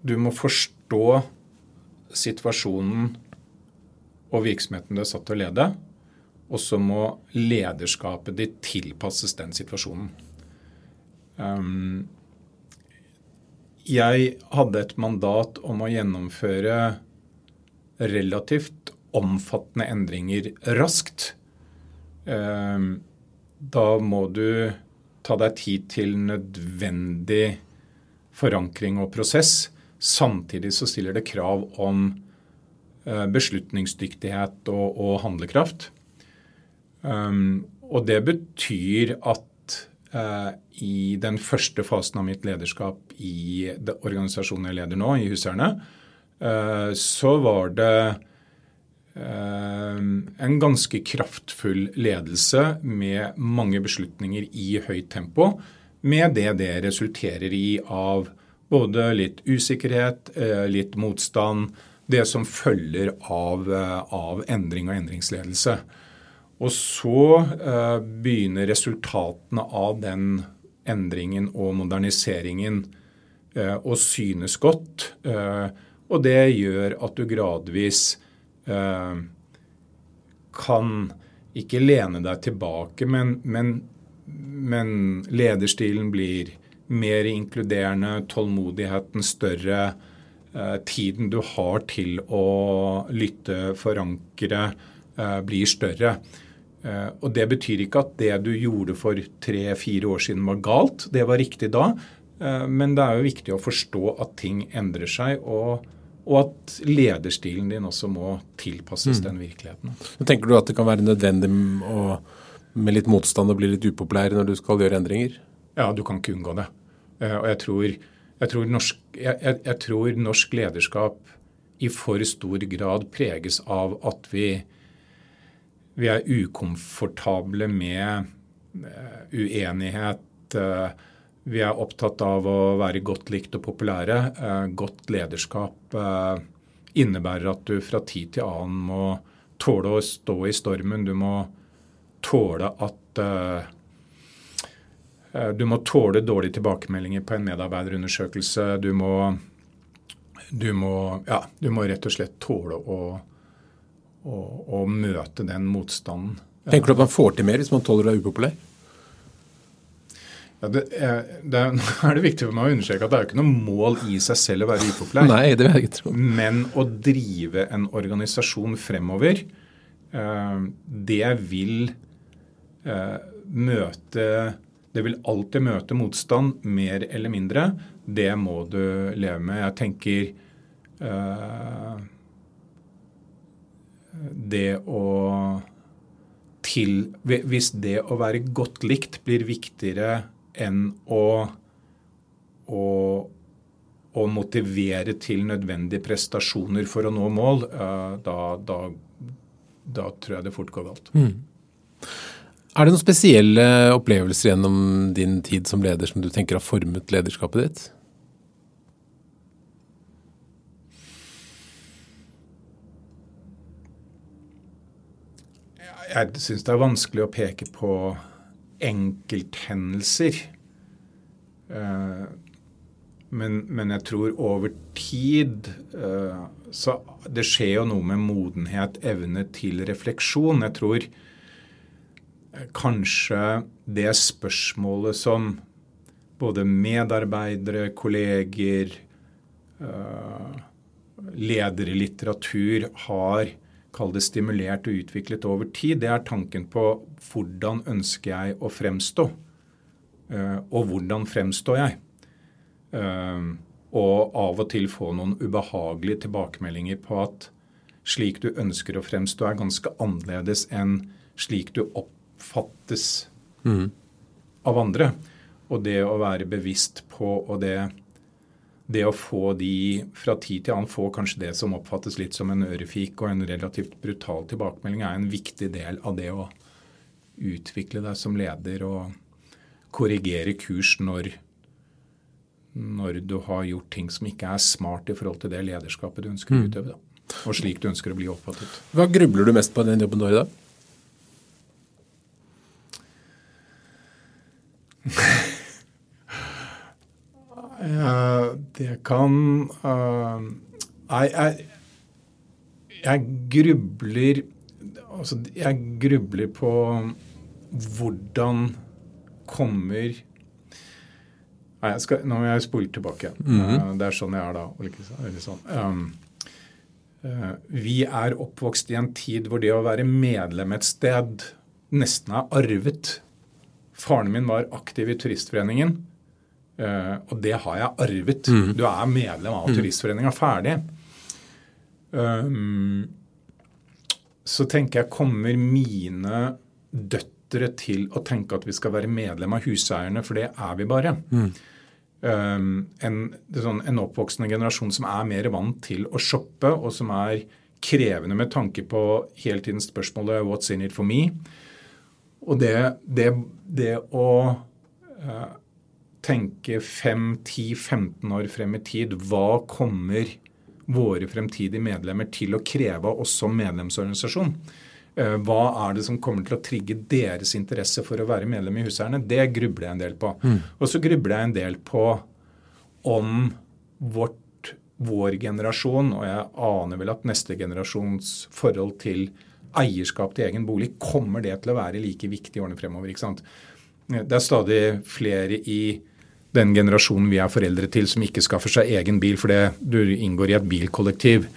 du må forstå situasjonen og virksomheten du er satt til å lede. Og så må lederskapet ditt tilpasses den situasjonen. Um, jeg hadde et mandat om å gjennomføre relativt omfattende endringer raskt. Um, da må du ta deg tid til nødvendig forankring og prosess. Samtidig så stiller det krav om uh, beslutningsdyktighet og, og handlekraft. Um, og det betyr at uh, i den første fasen av mitt lederskap i organisasjonen jeg leder nå, i Huserne, uh, så var det en ganske kraftfull ledelse med mange beslutninger i høyt tempo, med det det resulterer i av både litt usikkerhet, litt motstand, det som følger av, av endring og endringsledelse. Og så eh, begynner resultatene av den endringen og moderniseringen eh, å synes godt. Eh, og det gjør at du gradvis eh, kan ikke lene deg tilbake, men, men, men lederstilen blir mer inkluderende, tålmodigheten større, eh, tiden du har til å lytte, forankre, eh, blir større. Eh, og Det betyr ikke at det du gjorde for tre-fire år siden var galt. Det var riktig da. Eh, men det er jo viktig å forstå at ting endrer seg, og, og at lederstilen din også må tilpasses mm. den virkeligheten. Tenker du at det kan være nødvendig å, med litt motstand å bli litt upopulær når du skal gjøre endringer? Ja, du kan ikke unngå det. Eh, og jeg tror, jeg tror, norsk, jeg, jeg tror norsk lederskap i for stor grad preges av at vi vi er ukomfortable med eh, uenighet. Eh, vi er opptatt av å være godt likt og populære. Eh, godt lederskap innebærer at du fra tid til annen må tåle å stå i stormen. Du må tåle at du må tåle dårlige tilbakemeldinger på en medarbeiderundersøkelse. Du må, du må, ja, du må rett og slett tåle å å, møte den motstanden. Tenker du at man får til mer hvis man tåler å være upopulær? Ja, det er, det er, er det viktig for meg å understreke at det er jo ikke noe mål i seg selv å være upopulær. Nei, det vil jeg ikke tro. Men å drive en organisasjon fremover, eh, det vil eh, møte Det vil alltid møte motstand, mer eller mindre. Det må du leve med. Jeg tenker eh, det å til Hvis det å være godt likt blir viktigere enn å, å, å motivere til nødvendige prestasjoner for å nå mål, eh, da, da, da tror jeg det fort går galt. Mm. Er det noen spesielle opplevelser gjennom din tid som leder som du tenker har formet lederskapet ditt? jeg syns det er vanskelig å peke på enkelthendelser. Eh, men, men, jeg tror over tid eh, Så det skjer jo noe med modenhet, evne til refleksjon. Jeg tror eh, kanskje det spørsmålet som både medarbeidere, kolleger, ledere i litteratur har kall det stimulert og utviklet over tid, det er tanken på hvordan ønsker jeg å fremstå? Uh, og hvordan fremstår jeg? Uh, og av og til få noen ubehagelige tilbakemeldinger på at slik du ønsker å fremstå, er ganske annerledes enn slik du oppfattes mm. av andre. Og det å være bevisst på og det, det å få de fra tid til annen få kanskje det som oppfattes litt som en ørefik og en relativt brutal tilbakemelding, er en viktig del av det å utvikle deg som leder og korrigere kurs når, når du har gjort ting som ikke er smart i forhold til det lederskapet du ønsker å mm. utøve. Da. Og slik du ønsker å bli oppfattet. Hva grubler du mest på i den jobben du har i dag? Uh, det kan uh, jeg, jeg, jeg, grubler Altså, jeg grubler på hvordan kommer Nei, skal, nå må jeg spole tilbake. Mm -hmm. uh, det er sånn jeg er da. Sånn. Um, vi er oppvokst i en tid hvor det å være medlem et sted nesten er arvet. Faren min var aktiv i Turistforeningen. Uh, og det har jeg arvet. Mm. Du er medlem av mm. Turistforeninga. Ferdig. Um, så tenker jeg kommer mine døtre til å tenke at vi skal være medlem av huseierne, for det er vi bare. Mm. Um, en, sånn, en, oppvoksende generasjon som er mer vant til å shoppe, og som er krevende med tanke på hele tiden spørsmålet 'What's in it for me?' Og det, det, det å uh, tenke 5-10-15 år frem i tid. Hva kommer våre fremtidige medlemmer til å kreve av oss som medlemsorganisasjon? Eh, hva er det som kommer til å trigge deres interesse for å være medlem i Huseierne? Det grubler jeg en del på. Mm. Og så grubler jeg en del på om vårt, vår generasjon, og jeg aner vel at neste generasjons forhold til eierskap til egen bolig, kommer det til å være like viktig i årene fremover. ikke sant? Det er stadig flere i den generasjonen vi er foreldre til som ikke skaffer seg egen bil fordi du inngår i et bilkollektiv.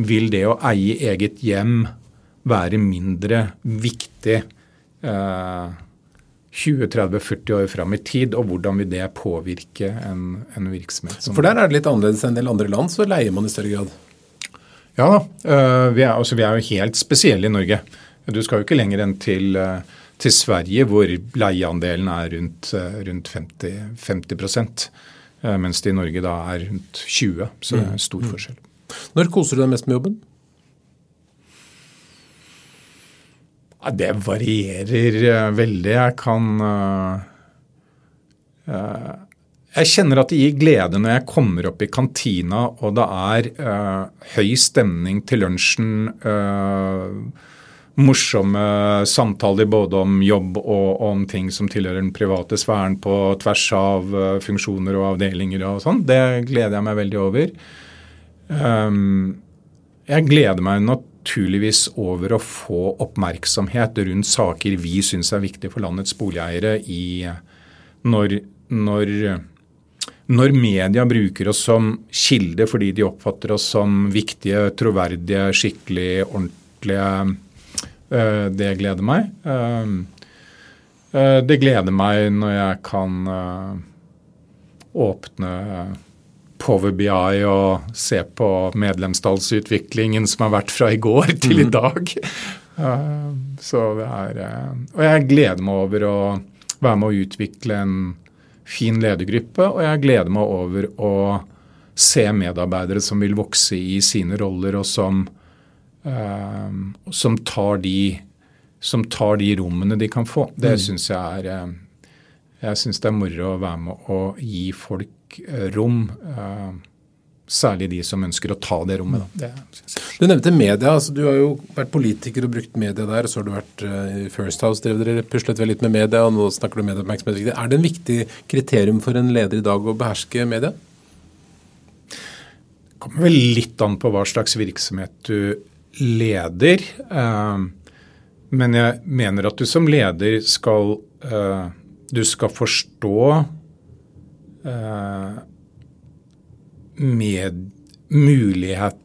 Vil det å eie eget hjem være mindre viktig eh, 20-30-40 år fram i tid, og hvordan vil det påvirke en, en virksomhet? For der er det litt annerledes enn en del andre land, så leier man i større grad? Ja da. Eh, vi, er, altså, vi, er, jo helt spesielle i Norge. Du skal jo ikke lenger enn til uh, til Sverige, hvor leieandelen er rundt, eh, rundt 50, 50 eh, mens det i Norge da er rundt 20 Så det er stor mm. forskjell. Når koser du deg mest med jobben? Ja, det varierer eh, veldig. Jeg kan Jeg kjenner at det gir glede når jeg kommer opp i kantina og det er høy stemning til lunsjen. Uh, morsomme samtaler både om jobb og om ting som tilhører den private sfæren på tvers av uh, funksjoner og avdelinger og sånn. Det gleder jeg meg veldig over. Um, jeg gleder meg naturligvis over å få oppmerksomhet rundt saker vi syns er viktige for landets boligeiere i når, når når media bruker oss som kilde fordi de oppfatter oss som viktige, troverdige, skikkelig, ordentlige Eh, det gleder meg. Eh, eh, det gleder meg når jeg kan åpne Power BI og se på medlemstallsutviklingen som har vært fra i går til i mm. dag. Så det er Og jeg gleder meg over å være med å utvikle en fin ledergruppe, og jeg gleder meg over å se medarbeidere som vil vokse i sine roller, og som som tar, de, som tar de rommene de kan få. Det mm. syns jeg er eh, jeg syns det er moro å være med å gi folk eh, rom. Ehm, særlig de som ønsker å ta det rommet. Det, du nevnte media. altså Du har jo vært politiker og brukt media der. Så har du vært uh, i First House, drev dere puslet vel litt med media, og nå snakker du om medieoppmerksomhet. Er det en viktig kriterium for en leder i dag å beherske media? Det kommer vel litt an på hva slags virksomhet du leder. Eh, men jeg mener at du som leder skal eh, Du skal forstå eh, med muligheten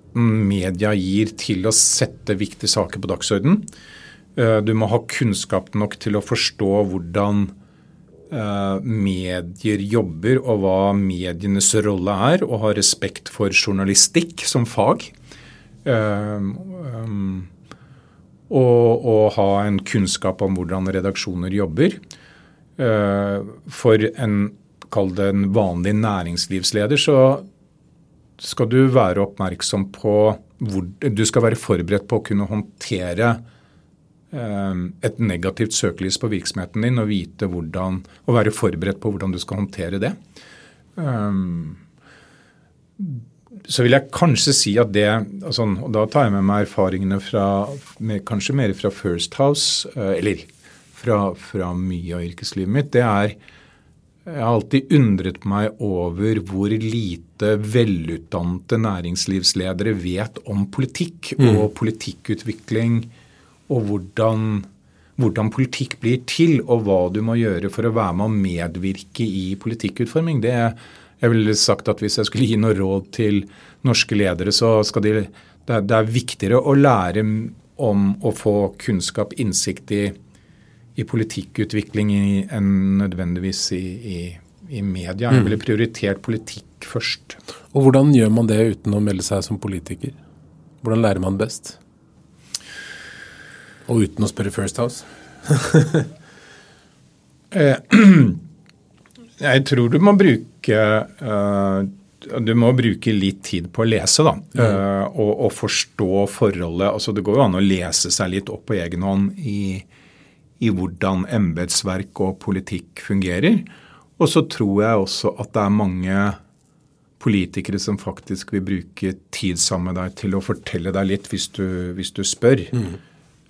media gir til å sette viktige saker på dagsorden. Du må ha kunnskap nok til å forstå hvordan medier jobber og hva medienes rolle er, og ha respekt for journalistikk som fag. Um, um, og, og, ha en kunnskap om hvordan redaksjoner jobber. Uh, for en, kall det en vanlig næringslivsleder, så skal du være oppmerksom på hvor Du skal være forberedt på å kunne håndtere et negativt søkelys på virksomheten din og vite hvordan, og være forberedt på hvordan du skal håndtere det. Så vil jeg kanskje si at det altså, og Da tar jeg med meg erfaringene fra med, kanskje mer fra First House, eh, eller fra, fra mye av yrkeslivet mitt. det er jeg har alltid undret meg over hvor lite velutdannede næringslivsledere vet om politikk mm. og politikkutvikling, og hvordan, hvordan, politikk blir til, og hva du må gjøre for å være med å medvirke i politikkutforming. Det, jeg ville sagt at Hvis jeg skulle gi noe råd til norske ledere, så skal de, det, det er viktigere å lære om å få kunnskap, innsikt i i politikkutvikling enn nødvendigvis i, i, i media. Jeg mm. ville prioritert politikk først. Og Hvordan gjør man det uten å melde seg som politiker? Hvordan lærer man best? Og uten å spørre First House? Jeg tror du må bruke uh, du må bruke litt tid på å lese da, mm. uh, og, og, forstå forholdet. altså Det går jo an å lese seg litt opp på egen hånd i, i hvordan embetsverk og politikk fungerer. Og så tror jeg også at det er mange politikere som faktisk vil bruke tid sammen med deg til å fortelle deg litt hvis du, hvis du spør. Mm.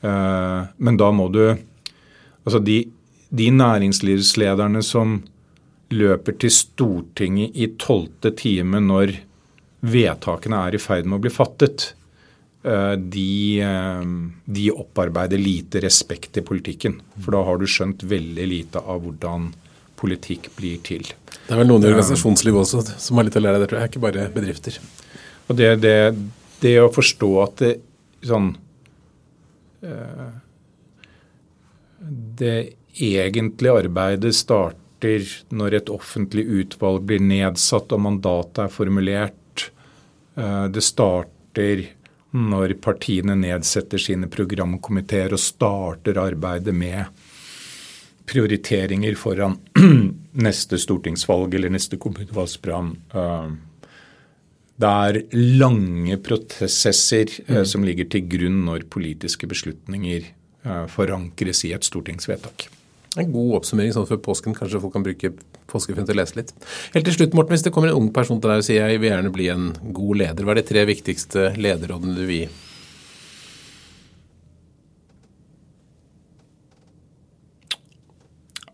Uh, men da må du Altså de, de næringslivslederne som løper til Stortinget i tolvte time når vedtakene er i ferd med å bli fattet, Eh, de, eh, de, opparbeider lite respekt i politikken. For da har du skjønt veldig lite av hvordan politikk blir til. Det er vel noen i organisasjonslivet også som har litt å lære av det, tror jeg. Ikke bare bedrifter. Og det, det, det å forstå at det sånn eh, Det egentlige arbeidet starter når et offentlig utvalg blir nedsatt og mandatet er formulert. Det starter når partiene nedsetter sine programkomiteer og starter arbeidet med prioriteringer foran neste stortingsvalg eller neste kommunevalgsprogram. Eh, det er lange prosesser eh, mm. som ligger til grunn når politiske beslutninger eh, forankres i et stortingsvedtak. En god oppsummering sånn før påsken. Kanskje folk kan bruke påskeferien til å lese litt. Helt til slutt, Morten, hvis det kommer en ung person til deg og sier jeg vil gjerne bli en god leder, hva er de tre viktigste lederrådene du vil gi?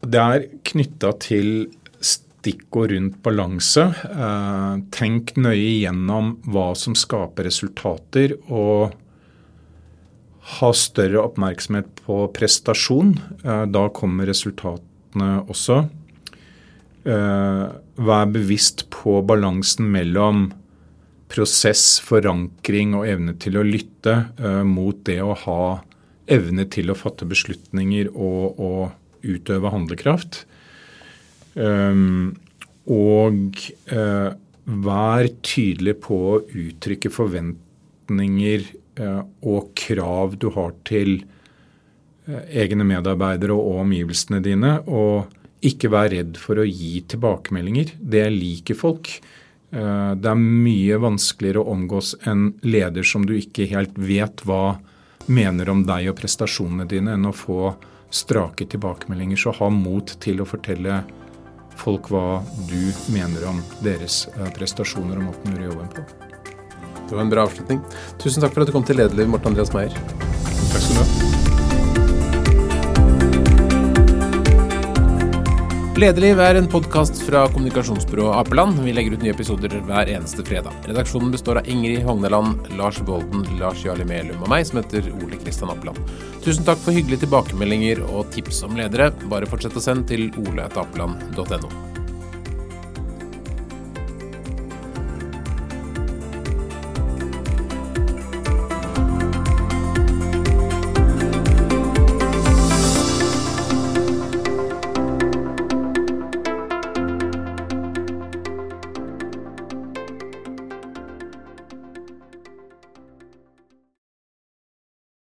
Det er knytta til stikkord rundt balanse. Eh, tenk nøye igjennom hva som skaper resultater, og ha større oppmerksomhet på prestasjon. Eh, da kommer resultatene også. Eh, vær bevisst på balansen mellom prosess, forankring og evne til å lytte eh, mot det å ha evne til å fatte beslutninger og, og utøve handlekraft. Og vær tydelig på å uttrykke forventninger og krav du har til eh, egne medarbeidere og omgivelsene dine. Og ikke vær redd for å gi tilbakemeldinger. Det liker folk. Eh, det er mye vanskeligere å omgås en leder som du ikke helt vet hva mener om deg og prestasjonene dine, enn å få strake tilbakemeldinger. Så ha mot til å fortelle folk hva du mener om deres prestasjoner og måten du gjør jobben på. Det var en bra avslutning. Tusen takk for at du kom til Lederliv, Morten Andreas Meyer. Takk skal du ha. Lederliv er en podkast fra kommunikasjonsbyrået Apeland. Vi legger ut nye episoder hver eneste fredag. Redaksjonen består av Ingrid Hogneland, Lars Bolden, Lars Jarli Melum og meg, som heter Ole Kristian Apeland. Tusen takk for hyggelige tilbakemeldinger og tips om ledere. Bare fortsett å sende til oleatapeland.no.